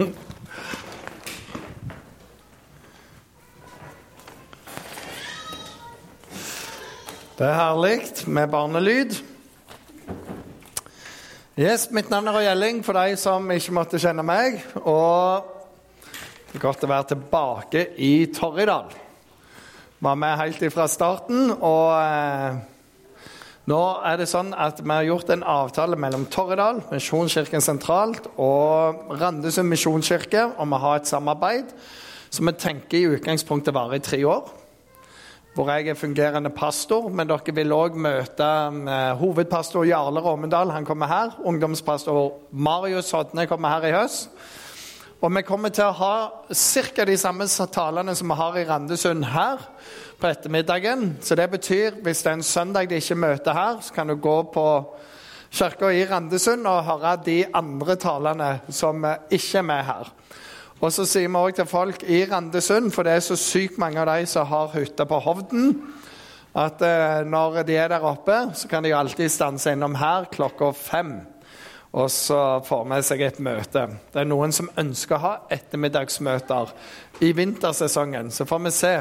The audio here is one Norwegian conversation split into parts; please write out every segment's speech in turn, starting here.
Det er herlig med barnelyd. Yes, Mitt navn er Roy Elling, for de som ikke måtte kjenne meg. Og det er godt å være tilbake i Torridal. Var med helt fra starten. Og eh, nå er det sånn at vi har gjort en avtale mellom Torredal, Misjonskirken sentralt, og Randesund misjonskirke om å ha et samarbeid som vi tenker i utgangspunktet varer i tre år hvor jeg er fungerende pastor. Men dere vil òg møte eh, hovedpastor Jarle Råmendal. Han kommer her. Ungdomspastor Marius Hodne kommer her i høst. Og vi kommer til å ha ca. de samme talene som vi har i Randesund her på ettermiddagen. Så det betyr hvis det er en søndag de ikke møter her, så kan du gå på kirka i Randesund og høre de andre talene som ikke er med her. Og så sier vi òg til folk i Randesund, for det er så sykt mange av de som har hytte på Hovden, at eh, når de er der oppe, så kan de alltid stanse innom her klokka fem. Og så får med seg et møte. Det er noen som ønsker å ha ettermiddagsmøter i vintersesongen. Så får vi se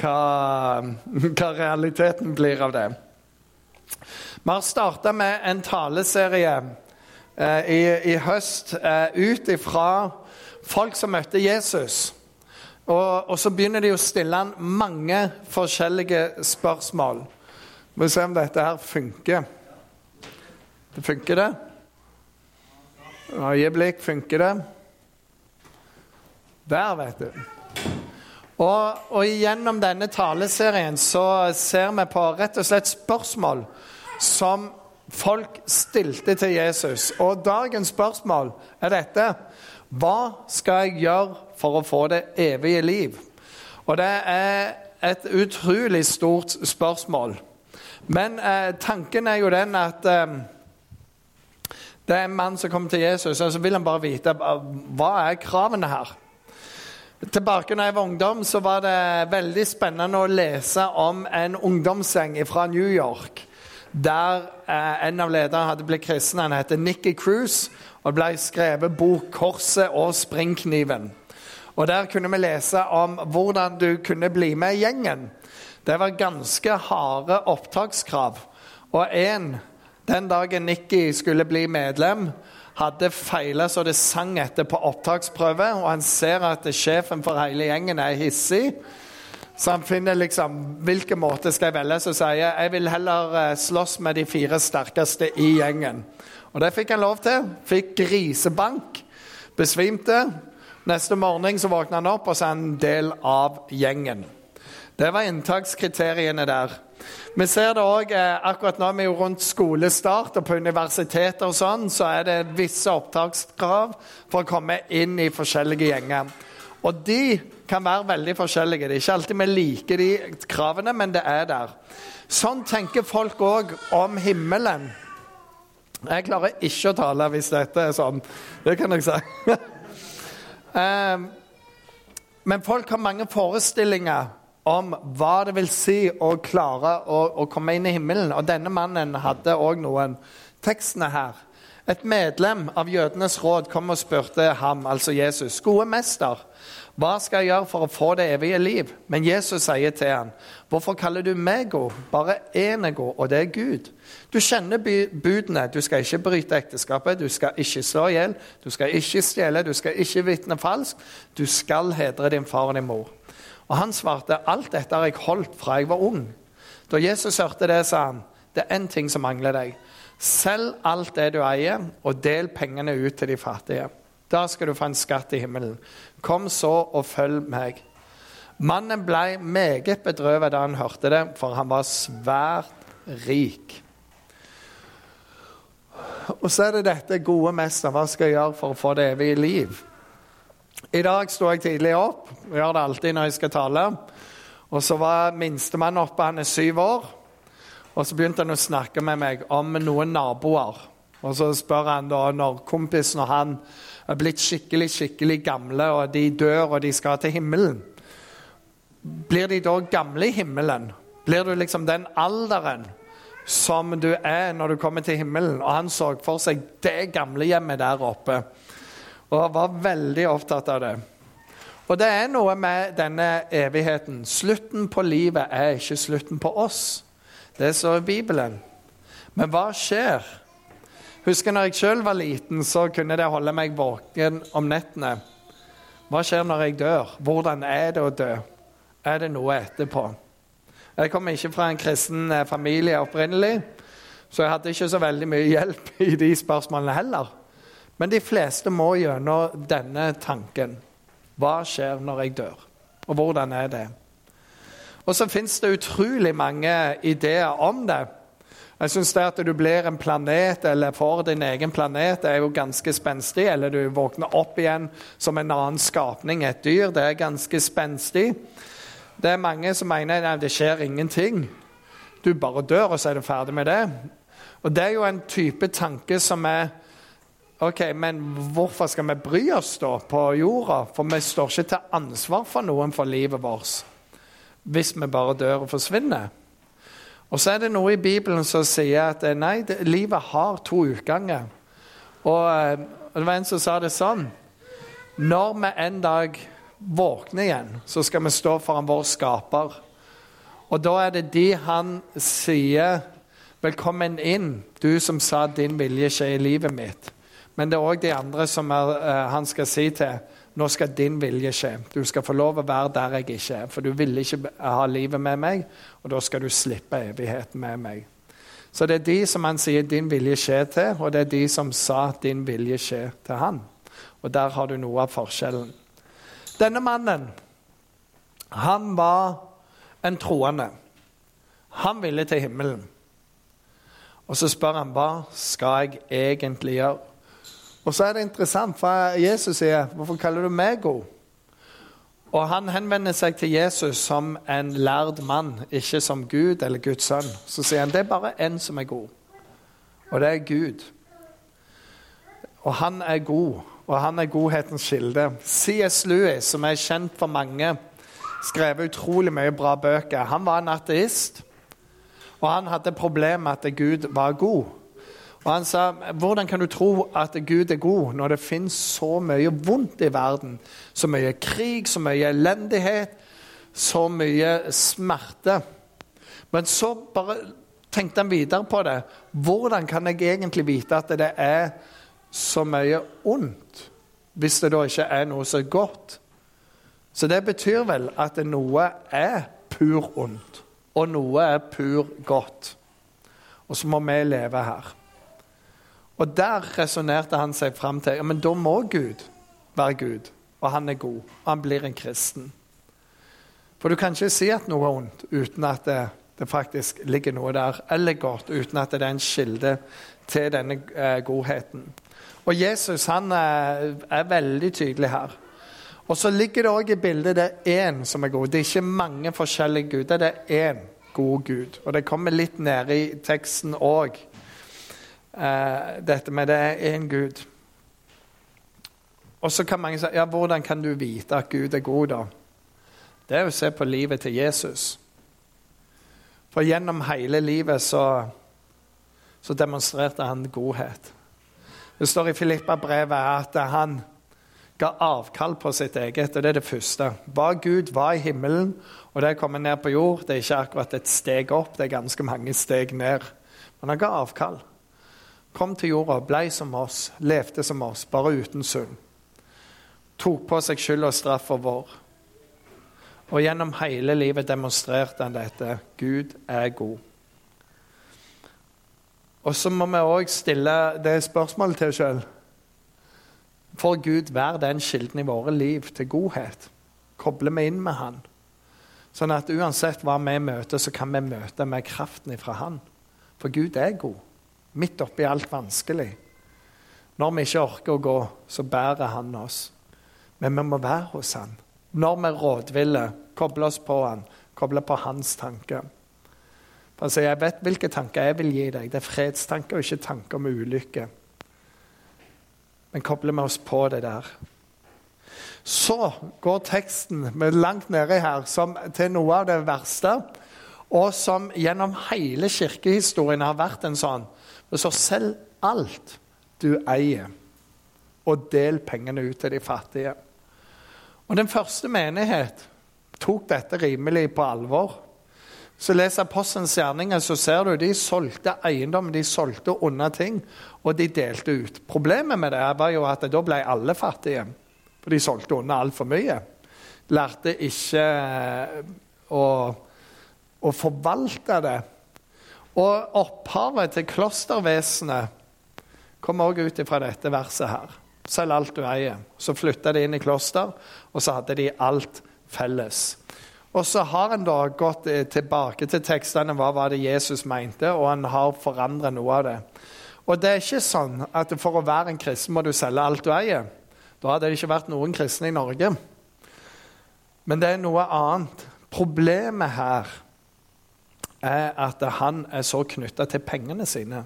hva, hva realiteten blir av det. Vi har starta med en taleserie eh, i, i, høst eh, ut ifra folk som møtte Jesus. Og, og, så begynner de å stille han mange forskjellige spørsmål. Vi må se om dette her funker. Det funker, det? Øyeblikk, funker det? Der, vet du. Og, og gjennom denne taleserien så ser vi på rett og slett spørsmål som folk stilte til Jesus. Og dagens spørsmål er dette. Hva skal jeg gjøre for å få det evige liv? Og det er et utrolig stort spørsmål. Men eh, tanken er jo den at eh, det er en mann som kommer til Jesus, og så vil han bare vite hva er kravene her. Tilbake når jeg var ungdom, så var det veldig spennende å lese om en ungdomsgjeng fra New York. Der eh, en av lederne hadde blitt kristen. Han heter Nikki Cruise. Og det ble skrevet bok 'Korset og springkniven'. Og Der kunne vi lese om hvordan du kunne bli med gjengen. Det var ganske harde opptakskrav. Og en, den dagen Nikki skulle bli medlem, hadde feila så det sang etter på opptaksprøve, og han ser at sjefen for hele gjengen er hissig. Så han finner liksom hvilken måte skal jeg velge, så sier jeg jeg vil heller eh, slåss med de fire sterkeste i gjengen. Og det fikk han lov til. Fikk grisebank. Besvimte. Neste morgen så våkna han opp og er han en del av gjengen. Det var inntakskriteriene der. Vi ser det òg eh, akkurat nå vi er rundt skolestart og på universiteter og sånn, så er det visse opptakskrav for å komme inn i forskjellige gjenger. Og de kan være veldig forskjellige. Det er ikke alltid vi liker de kravene, men det er der. Sånn tenker folk òg om himmelen. Jeg klarer ikke å tale hvis dette er sånn. Det kan jeg si. um, men folk har mange forestillinger om hva det vil si å klare å, å komme inn i himmelen. Og denne mannen hadde òg noen. Tekstene her. Et medlem av jødenes råd kom og spurte ham, altså Jesus, gode mester, hva skal jeg gjøre for å få det evige liv? Men Jesus sier til ham, hvorfor kaller du meg god? Bare én er god, og det er Gud. Du kjenner budene. Du skal ikke bryte ekteskapet, du skal ikke slå i hjel, du skal ikke stjele, du skal ikke vitne falskt, du skal hedre din far og din mor. Og han svarte, alt dette har jeg holdt fra jeg var ung. Da Jesus hørte det, sa han, det er én ting som mangler deg. Selg alt det du eier, og del pengene ut til de fattige. Da skal du få en skatt i himmelen. Kom så og følg meg. Mannen ble meget bedrøvet da han hørte det, for han var svært rik. Og så er det dette gode mester. Hva skal jeg gjøre for å få det evige liv? I dag sto jeg tidlig opp. Jeg gjør det alltid når jeg skal tale. Og så var minstemann oppe, han er syv år. Og så begynte han å snakke med meg om noen naboer. Og så spør han da når kompisen og han er blitt skikkelig skikkelig gamle, og de dør og de skal til himmelen. Blir de da gamle i himmelen? Blir du liksom den alderen som du er når du kommer til himmelen? Og han så for seg det gamlehjemmet der oppe. Og var veldig opptatt av det. Og det er noe med denne evigheten. Slutten på livet er ikke slutten på oss. Det står i Bibelen. Men hva skjer? Husker når jeg sjøl var liten, så kunne det holde meg våken om nettene. Hva skjer når jeg dør? Hvordan er det å dø? Er det noe etterpå? Jeg kommer ikke fra en kristen eh, familie opprinnelig, så jeg hadde ikke så veldig mye hjelp i de spørsmålene heller. Men de fleste må gjennom denne tanken. Hva skjer når jeg dør? Og hvordan er det? Og så fins det utrolig mange ideer om det. Jeg syns det at du blir en planet eller får din egen planet, det er jo ganske spenstig. Eller du våkner opp igjen som en annen skapning, et dyr. Det er ganske spenstig. Det er mange som mener at det skjer ingenting. Du bare dør, og så er du ferdig med det. Og Det er jo en type tanke som er Ok, men hvorfor skal vi bry oss da på jorda? For vi står ikke til ansvar for noen for livet vårt hvis vi bare dør og forsvinner. Og så er det noe i Bibelen som sier at eh, nei, det, livet har to utganger. Og, eh, og det var en som sa det sånn Når vi en dag våkner igjen, så skal vi stå foran vår skaper. Og da er det de han sier, 'Velkommen inn, du som sa din vilje skje i livet mitt'. Men det er òg de andre som er, uh, han skal si til, 'Nå skal din vilje skje'. Du skal få lov å være der jeg ikke er, for du ville ikke ha livet med meg, og da skal du slippe evigheten med meg. Så det er de som han sier 'din vilje skje' til, og det er de som sa 'din vilje skje' til han. Og der har du noe av forskjellen. Denne mannen, han var en troende. Han ville til himmelen. Og så spør han hva skal jeg egentlig gjøre. Og så er det interessant, for Jesus sier, 'Hvorfor kaller du meg god?' Og han henvender seg til Jesus som en lærd mann, ikke som Gud eller Guds sønn. Så sier han det er bare én som er god, og det er Gud. Og han er god, og han er godhetens kilde. C.S. Lewis, som er kjent for mange, skrev utrolig mye bra bøker. Han var en ateist, og han hadde problemer med at Gud var god. Og Han sa hvordan kan du tro at Gud er god når det finnes så mye vondt i verden? Så mye krig, så mye elendighet, så mye smerte. Men så bare tenkte han videre på det. Hvordan kan jeg egentlig vite at det er så mye ondt, hvis det da ikke er noe så godt? Så det betyr vel at noe er pur ondt, og noe er pur godt. Og så må vi leve her. Og der resonnerte han seg fram til ja, men da må Gud være Gud, og han er god, og han blir en kristen. For du kan ikke si at noe er ondt uten at det, det faktisk ligger noe der, eller godt, uten at det er en kilde til denne eh, godheten. Og Jesus han er, er veldig tydelig her. Og så ligger det òg i bildet det er én som er god. Det er ikke mange forskjellige guder, det er én god gud. Og det kommer litt nede i teksten òg, eh, dette med det er én gud. Og så kan mange si ja, hvordan kan du vite at Gud er god, da? Det er å se på livet til Jesus. For gjennom hele livet så, så demonstrerte han godhet. Det står i Filippa-brevet at han ga avkall på sitt eget. og Det er det første. Hva Gud var i himmelen, og det er kommet ned på jord, det er ikke akkurat et steg opp, det er ganske mange steg ned. Men han ga avkall. Kom til jorda, ble som oss, levde som oss, bare uten synd. Tok på seg skyld og straff for vår. Og gjennom hele livet demonstrerte han dette. Gud er god. Og så må vi òg stille det spørsmålet til oss sjøl. Får Gud være den kilden i våre liv til godhet? Kobler vi inn med Han? Sånn at uansett hva vi møter, så kan vi møte med kraften fra Han. For Gud er god, midt oppi alt vanskelig. Når vi ikke orker å gå, så bærer Han oss. Men vi må være hos Han. Når vi er rådville, koble oss på Han, koble på Hans tanker. For altså, Jeg vet hvilke tanker jeg vil gi deg. Det er fredstanker ikke tanker om ulykke men kobler vi oss på det der. Så går teksten langt nedi her som, til noe av det verste, og som gjennom hele kirkehistorien har vært en sånn. Det så selg alt du eier'. og del pengene ut til de fattige. Og Den første menighet tok dette rimelig på alvor. Så leser Apostelens gjerninger, så ser du de solgte eiendom, de solgte unna ting, og de delte ut. Problemet med det var jo at da ble alle fattige, for de solgte unna altfor mye. Lærte ikke eh, å, å forvalte det. Og opphavet til klostervesenet kommer også ut fra dette verset her. Selg alt du eier. Så flytta de inn i kloster, og så hadde de alt felles. Og så har en da gått eh, tilbake til tekstene hva var det Jesus mente, og en har forandret noe av det. Og det er ikke sånn at for å være en kristen må du selge alt du eier. Da hadde det ikke vært noen kristne i Norge. Men det er noe annet. Problemet her er at han er så knytta til pengene sine.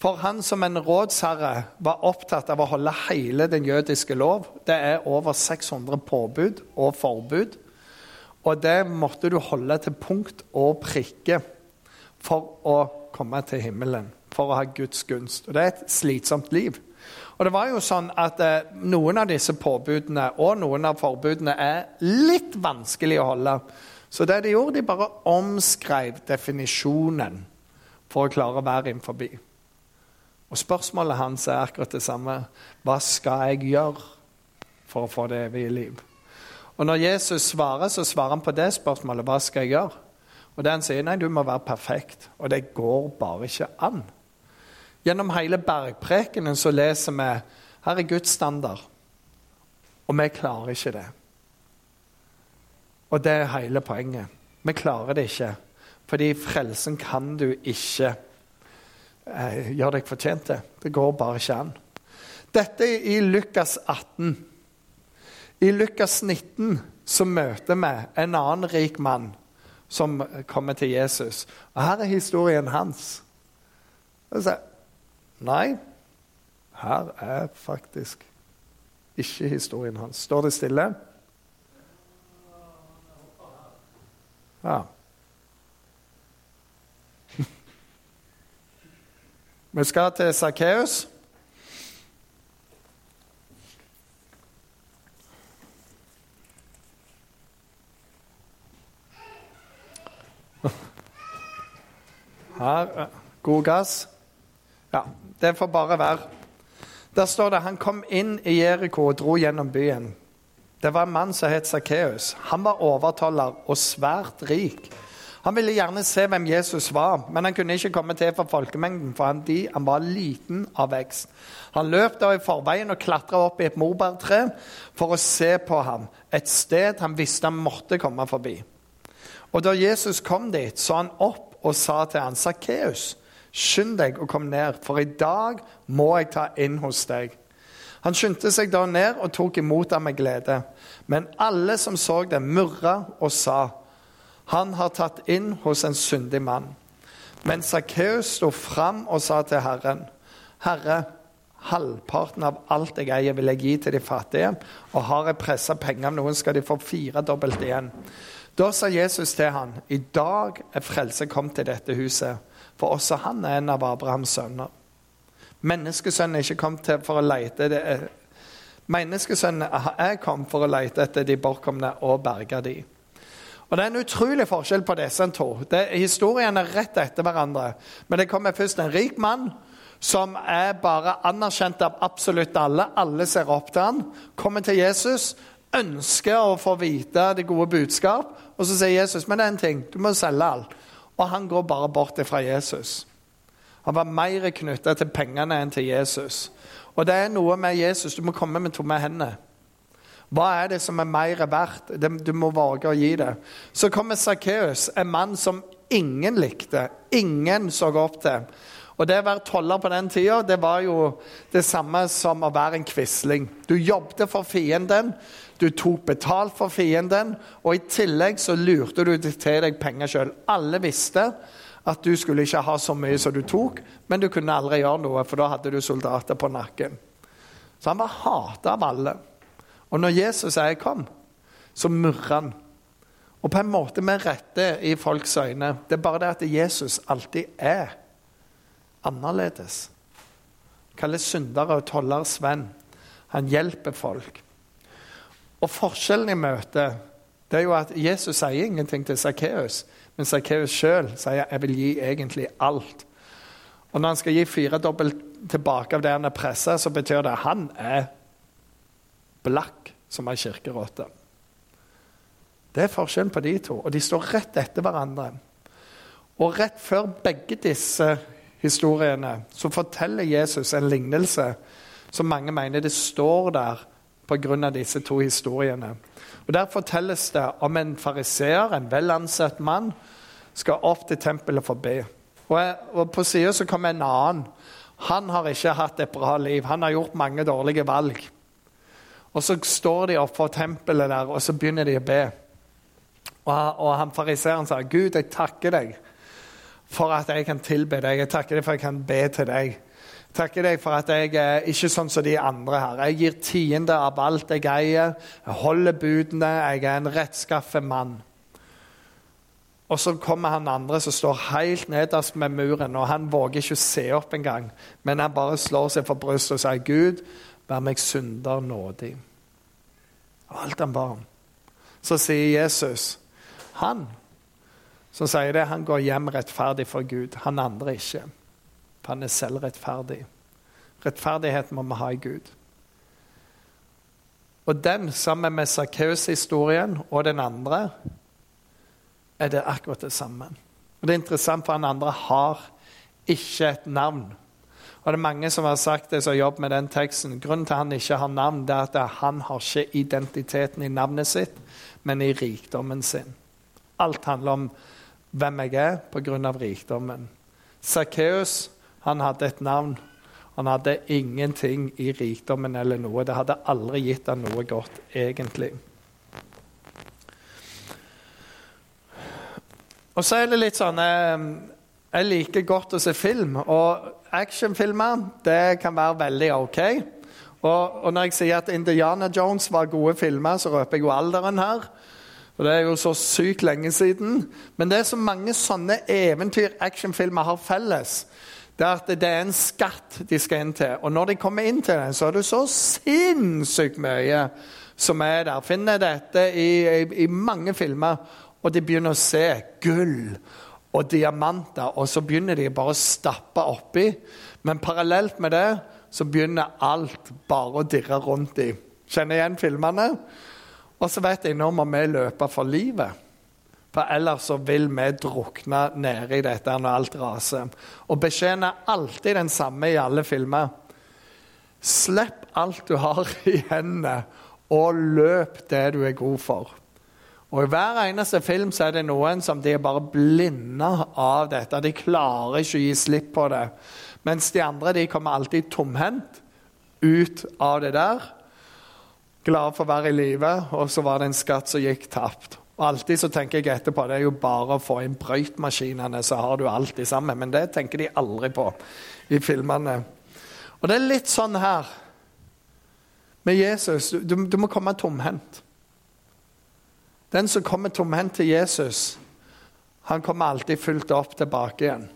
For han som en rådsherre var opptatt av å holde hele den jødiske lov. Det er over 600 påbud og forbud. Og det måtte du holde til punkt og prikke for å komme til himmelen, for å ha Guds gunst. Og det er et slitsomt liv. Og det var jo sånn at eh, Noen av disse påbudene og noen av forbudene er litt vanskelig å holde. Så det de gjorde, de bare omskrev definisjonen for å klare å være innenfor. Og spørsmålet hans er akkurat det samme. Hva skal jeg gjøre for å få det evige liv? Og Når Jesus svarer, så svarer han på det spørsmålet. Hva skal jeg gjøre? Og det han sier, nei, du må være perfekt. Og det går bare ikke an. Gjennom hele bergprekenen så leser vi her er Guds standard. Og vi klarer ikke det. Og det er hele poenget. Vi klarer det ikke. Fordi frelsen kan du ikke eh, gjøre deg fortjent til. Det går bare ikke an. Dette er i Lukas 18. I Lukas 19 så møter vi en annen rik mann som kommer til Jesus. Og Her er historien hans. Så, nei, her er faktisk ikke historien hans. Står det stille? Ja. Vi skal til Sakkeus. Her. God gass. Ja, det får bare være. Der står det han kom inn i Jeriko og dro gjennom byen. Det var en mann som het Sakkeus. Han var overtoller og svært rik. Han ville gjerne se hvem Jesus var, men han kunne ikke komme til for folkemengden, for han, de, han var liten av vekst. Han løp da i forveien og klatra opp i et morbærtre for å se på ham, et sted han visste han måtte komme forbi. Og Da Jesus kom dit, så han opp og sa til han, 'Sakkeus, skynd deg og kom ned, for i dag må jeg ta inn hos deg.' Han skyndte seg da ned og tok imot ham med glede. Men alle som så det, murra og sa, 'Han har tatt inn hos en syndig mann.' Men Sakkeus sto fram og sa til Herren, 'Herre, halvparten av alt jeg eier, vil jeg gi til de fattige.' 'Og har jeg pressa penger av noen, skal de få firedobbelt igjen.' Da sa Jesus til han, i dag er frelse kommet til dette huset, for også han er en av Abrahams sønner. Menneskesønnen er ikke kommet til for å lete det er, Menneskesønnen er kommet for å lete etter de bortkomne og berge de. Og Det er en utrolig forskjell på disse to. Det, historiene er rett etter hverandre. Men det kommer først en rik mann som er bare anerkjent av absolutt alle. Alle ser opp til han, kommer til Jesus, ønsker å få vite det gode budskap. Og så sier Jesus men det er en ting, du må selge alt. Og han går bare bort fra Jesus. Han var mer knytta til pengene enn til Jesus. Og det er noe med Jesus. Du må komme med tomme hender. Hva er det som er mer verdt? Du må våge å gi det. Så kommer Sakkeus, en mann som ingen likte, ingen så opp til. Og Det å være toller på den tida det var jo det samme som å være en quisling. Du jobbet for fienden, du tok betalt for fienden, og i tillegg så lurte du til deg penger sjøl. Alle visste at du skulle ikke ha så mye som du tok, men du kunne aldri gjøre noe, for da hadde du soldater på nakken. Så han var hata av alle. Og når Jesus sier kom, så murrer han. Og på en måte med rette i folks øyne. Det er bare det at Jesus alltid er annerledes. Kalles syndere og tollers venn. Han hjelper folk. Og forskjellen i møtet det er jo at Jesus sier ingenting til Sakkeus, men Sakkeus sjøl sier 'jeg vil gi egentlig alt'. Og når han skal gi firedobbelt tilbake av det han er pressa, så betyr det at han er blakk som ei kirkerotte. Det er forskjellen på de to, og de står rett etter hverandre. Og rett før begge disse historiene så forteller Jesus en lignelse som mange mener det står der pga. disse to historiene. Og Der fortelles det om en fariseer, en velansett mann, skal opp til tempelet for å be. Og, På sida kommer en annen. Han har ikke hatt et bra liv. Han har gjort mange dårlige valg. Og Så står de opp for tempelet der, og så begynner de å be. Og han fariseeren sa, 'Gud, jeg takker deg for at jeg kan tilbe deg. Jeg takker deg for at jeg kan be til deg.' Takker deg for at jeg er ikke sånn som de andre her. Jeg gir tiende av alt jeg eier. Jeg holder budene. Jeg er en rettskaffet mann. Og så kommer han andre som står helt nederst med muren, og han våger ikke å se opp engang. Men han bare slår seg for brystet og sier, 'Gud, vær meg synder nådig.' Og alt han ba om. Så sier Jesus, han som sier det, han går hjem rettferdig for Gud. Han andre ikke. For han er selvrettferdig. Rettferdighet må vi ha i Gud. Og den, sammen med Sakkeus-historien og den andre, er det akkurat det samme. Og Det er interessant, for han andre har ikke et navn. Og det er Mange som har sagt det som jobber med den teksten. Grunnen til at han ikke har navn, det er at han har ikke identiteten i navnet sitt, men i rikdommen sin. Alt handler om hvem jeg er pga. rikdommen. Sakkeus hadde et navn. Han hadde ingenting i rikdommen eller noe. Det hadde aldri gitt han noe godt, egentlig. Og så er det litt sånn eh, Jeg liker godt å se film. Og actionfilmer det kan være veldig OK. Og, og, når jeg sier at Indiana Jones var gode filmer, så røper jeg jo alderen her. Og Det er jo så sykt lenge siden. Men det som mange sånne eventyr-actionfilmer har felles, det er at det er en skatt de skal inn til. Og når de kommer inn til den, så er det så sinnssykt mye som er der. Finner dette i, i, i mange filmer, og de begynner å se gull og diamanter, og så begynner de bare å stappe oppi. Men parallelt med det så begynner alt bare å dirre rundt dem. Kjenner igjen filmene? Og så vet jeg nå må vi løpe for livet. For ellers så vil vi drukne nede i dette når alt raser. Og beskjeden er alltid den samme i alle filmer. Slipp alt du har i hendene, og løp det du er god for. Og I hver eneste film så er det noen som de er bare blinde av dette. De klarer ikke å gi slipp på det. Mens de andre de kommer alltid tomhendt ut av det der glad for å være i live, og så var det en skatt som gikk tapt. Og alltid så tenker jeg etterpå det er jo bare å få inn brøytmaskinene, så har du alt det samme. Men det tenker de aldri på i filmene. Og det er litt sånn her med Jesus. Du, du må komme tomhendt. Den som kommer tomhendt til Jesus, han kommer alltid fulgt opp tilbake igjen.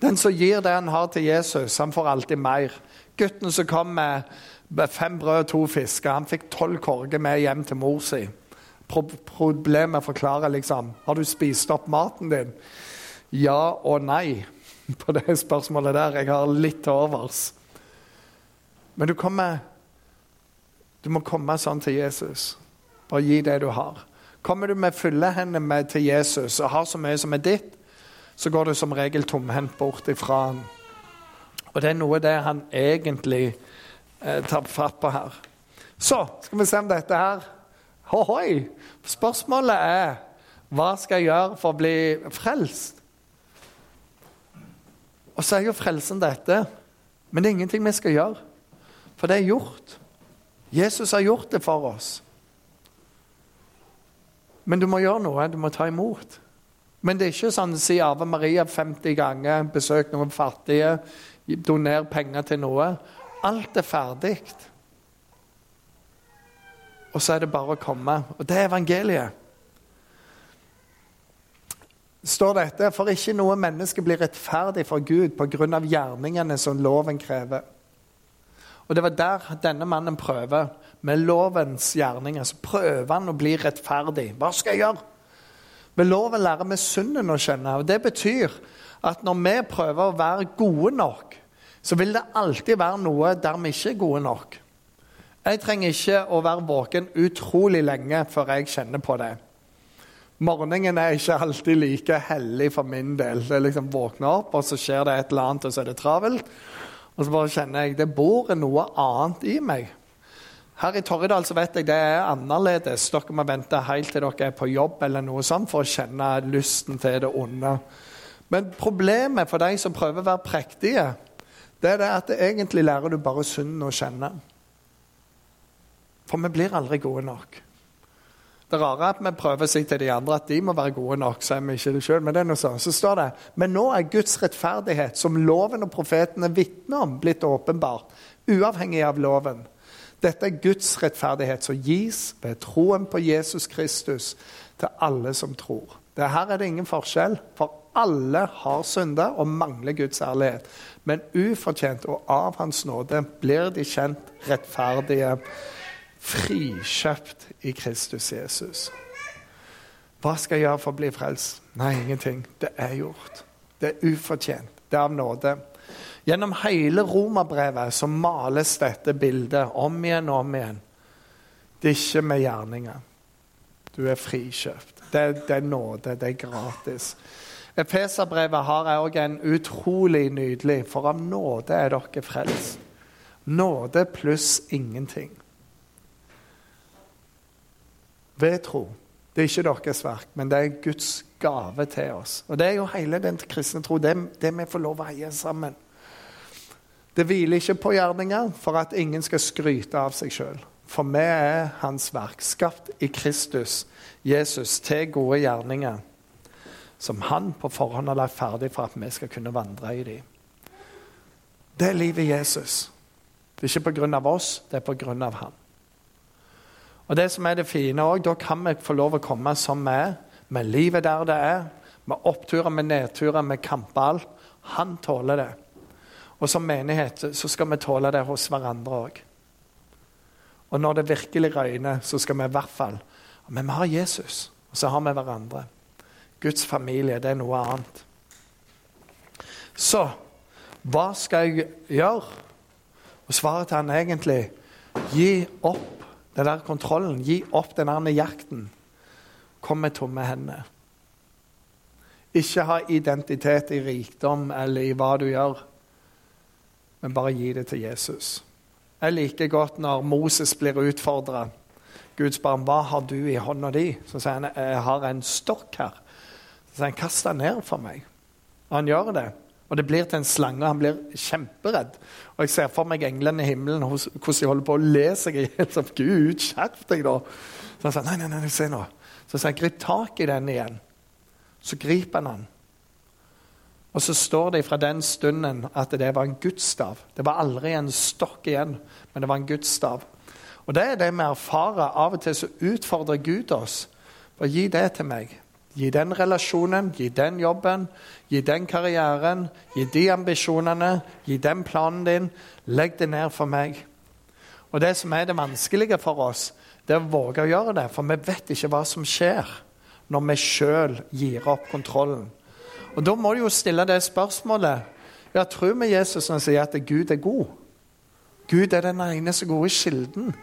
Den som gir det han har til Jesus, han får alltid mer. Gutten som kom med Fem brød og to fisker. Han fikk tolv korger med hjem til mor si. Pro problemet forklarer liksom Har du spist opp maten din? Ja og nei på det spørsmålet der. Jeg har litt til overs. Men du kommer Du må komme sånn til Jesus. Bare gi det du har. Kommer du med fulle hender med til Jesus og har så mye som er ditt, så går du som regel tomhendt bort ifra han. Og det er noe det han egentlig eh, tar fatt på her. Så skal vi se om dette her Hohoi! Spørsmålet er hva skal jeg gjøre for å bli frelst? Og så er jo frelsen dette. Men det er ingenting vi skal gjøre, for det er gjort. Jesus har gjort det for oss. Men du må gjøre noe. Du må ta imot. Men det er ikke sånn å si Ave Maria 50 ganger, besøk noen fattige, doner penger til noe. Alt er ferdig. Og så er det bare å komme. Og det er evangeliet. står dette, For ikke noe menneske blir rettferdig for Gud pga. gjerningene som loven krever. Og det var der denne mannen prøver. Med lovens gjerninger så prøver han å bli rettferdig. Hva skal jeg gjøre? Med loven lærer vi synden å kjenne. og Det betyr at når vi prøver å være gode nok, så vil det alltid være noe der vi ikke er gode nok. Jeg trenger ikke å være våken utrolig lenge før jeg kjenner på det. Morgenen er ikke alltid like hellig for min del. Er liksom våkner opp, og så skjer det et eller annet, og så er det travelt. Og så bare kjenner jeg det bor noe annet i meg. Her i Torridal så vet jeg det er annerledes. Dere må vente helt til dere er på jobb eller noe sånt for å kjenne lysten til det onde. Men problemet for de som prøver å være prektige, det er det at egentlig lærer du bare synden å kjenne. For vi blir aldri gode nok. Det rare er at vi prøver å si til de andre at de må være gode nok. så er vi ikke det selv, Men det er noe sånn. Så står det men nå er Guds rettferdighet, som loven og profetene vitner om, blitt åpenbart, uavhengig av loven. Dette er Guds rettferdighet som gis ved troen på Jesus Kristus til alle som tror. Det her er det ingen forskjell, for alle har synda og mangler Guds ærlighet. Men ufortjent og av Hans nåde blir de kjent rettferdige frikjøpt i Kristus Jesus. Hva skal jeg gjøre for å bli frelst? Nei, ingenting. Det er gjort. Det er ufortjent. Det er av nåde. Gjennom hele romerbrevet så males dette bildet om igjen og om igjen. Det er ikke med gjerninger. Du er frikjøpt. Det, det er nåde. Det er gratis. Efeserbrevet har òg en utrolig nydelig For av nåde er dere frelst. Nåde pluss ingenting ved tro. Det er ikke deres verk, men det er Guds gave til oss. Og Det er jo hele den kristne tro, det, det vi får lov å eie sammen. Det hviler ikke på gjerninger for at ingen skal skryte av seg sjøl. For vi er Hans verk, skapt i Kristus, Jesus, til gode gjerninger, som Han på forhånd har lagt ferdig for at vi skal kunne vandre i dem. Det er livet Jesus. Det er ikke pga. oss, det er pga. Han. Og det som er det fine også, Da kan vi få lov å komme som vi er, med livet der det er, med oppturer, med nedturer, med kamper. Han tåler det. Og som menighet så skal vi tåle det hos hverandre òg. Og når det virkelig røyner, så skal vi i hvert fall Men vi har Jesus, og så har vi hverandre. Guds familie, det er noe annet. Så hva skal jeg gjøre? Og svaret til han egentlig gi opp den der kontrollen. Gi opp den der jakten. Kom med tomme hender. Ikke ha identitet i rikdom eller i hva du gjør, men bare gi det til Jesus. Jeg liker godt når Moses blir utfordra. Gud spør ham hva har du i hånda di. Så sier han jeg har en stokk her. Så sier han kast den ned for meg. Og han gjør det. Og det blir til en slange, og han blir kjemperedd. Og jeg ser for meg englene i himmelen, hvordan de holder på å le seg i hjel. Gud, skjerp deg, da! Så han sa nei, nei, nei, se nå. Så sier han grip tak i den igjen. Så griper han den. Og så står det fra den stunden at det var en gudsstav. Det var aldri en stokk igjen, men det var en gudsstav. Og det er det vi erfarer. Av og til så utfordrer Gud oss. Bare gi det til meg. Gi den relasjonen, gi den jobben, gi den karrieren, gi de ambisjonene, gi den planen din. Legg det ned for meg. Og Det som er det vanskelige for oss, det er å våge å gjøre det. For vi vet ikke hva som skjer når vi sjøl gir opp kontrollen. Og Da må du jo stille det spørsmålet. Ja, Tror vi Jesus når han sier at Gud er god? Gud er den eneste gode kilden.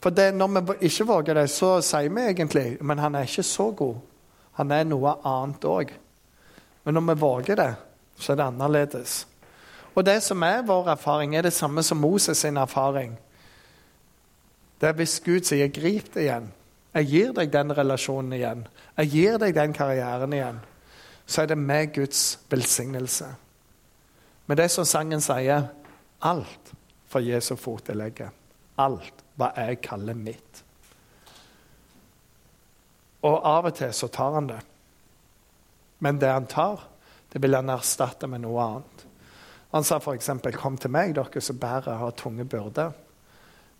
For det, Når vi ikke våger det, så sier vi egentlig men han er ikke så god. Han er noe annet òg. Men når vi våger det, så er det annerledes. Og det som er vår erfaring, er det samme som Moses' sin erfaring. Det er hvis Gud sier 'grip det igjen', jeg gir deg den relasjonen igjen, jeg gir deg den karrieren igjen, så er det med Guds velsignelse. Men det som sangen sier, alt for Jesu fotelegge. Alt hva jeg kaller mitt. Og av og til så tar han det. Men det han tar, det vil han erstatte med noe annet. Han sa f.eks.: Kom til meg, dere som bærer har tunge byrder.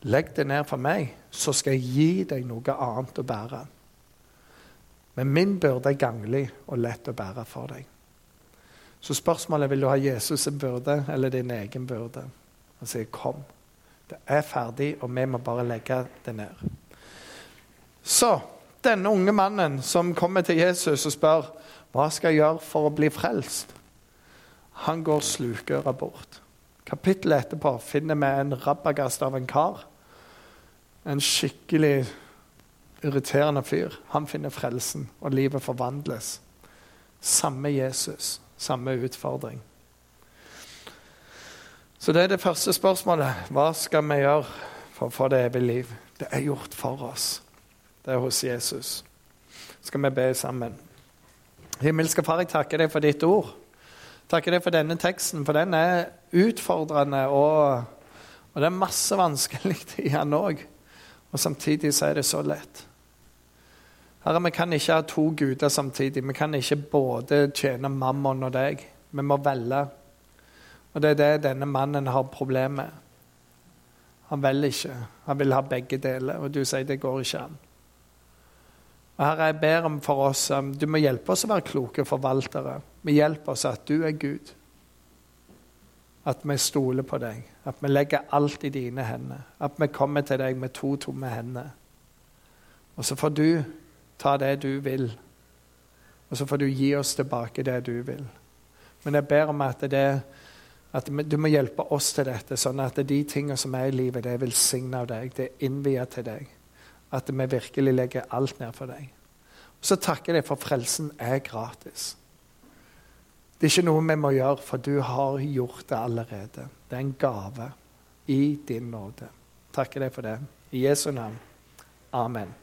Legg det ned for meg, så skal jeg gi deg noe annet å bære. Men min byrde er ganglig og lett å bære for deg. Så spørsmålet er vil du ha Jesus' byrde eller din egen byrde. Han sier, 'Kom, Det er ferdig, og vi må bare legge det ned. Så denne unge mannen som kommer til Jesus og spør hva skal jeg gjøre for å bli frelst, han går slukøra bort. Kapittelet etterpå finner vi en rabagast av en kar. En skikkelig irriterende fyr. Han finner frelsen, og livet forvandles. Samme Jesus, samme utfordring. Så det er det første spørsmålet. Hva skal vi gjøre for å få det evige liv? Det er gjort for oss. Det er hos Jesus. Skal vi be sammen? Himmelske Far, jeg takker deg for ditt ord. Takker deg for denne teksten, for den er utfordrende, og, og det er masse vanskelig i den òg. Og samtidig så er det så lett. Herre, vi kan ikke ha to guder samtidig. Vi kan ikke både tjene mammon og deg. Vi må velge. Og det er det denne mannen har problemer med. Han velger ikke. Han vil ha begge deler, og du sier det går ikke an. Og Herre, jeg ber om for oss um, Du må hjelpe oss å være kloke forvaltere. Vi hjelper oss at du er Gud. At vi stoler på deg. At vi legger alt i dine hender. At vi kommer til deg med to tomme hender. Og så får du ta det du vil. Og så får du gi oss tilbake det du vil. Men jeg ber om at, det, at du må hjelpe oss til dette, sånn at de tingene som er i livet, det er velsigna av deg. Det er innviet til deg. At vi virkelig legger alt ned for deg. Og så takker jeg for frelsen er gratis. Det er ikke noe vi må gjøre, for du har gjort det allerede. Det er en gave i din nåde. Takker deg for det. I Jesu navn. Amen.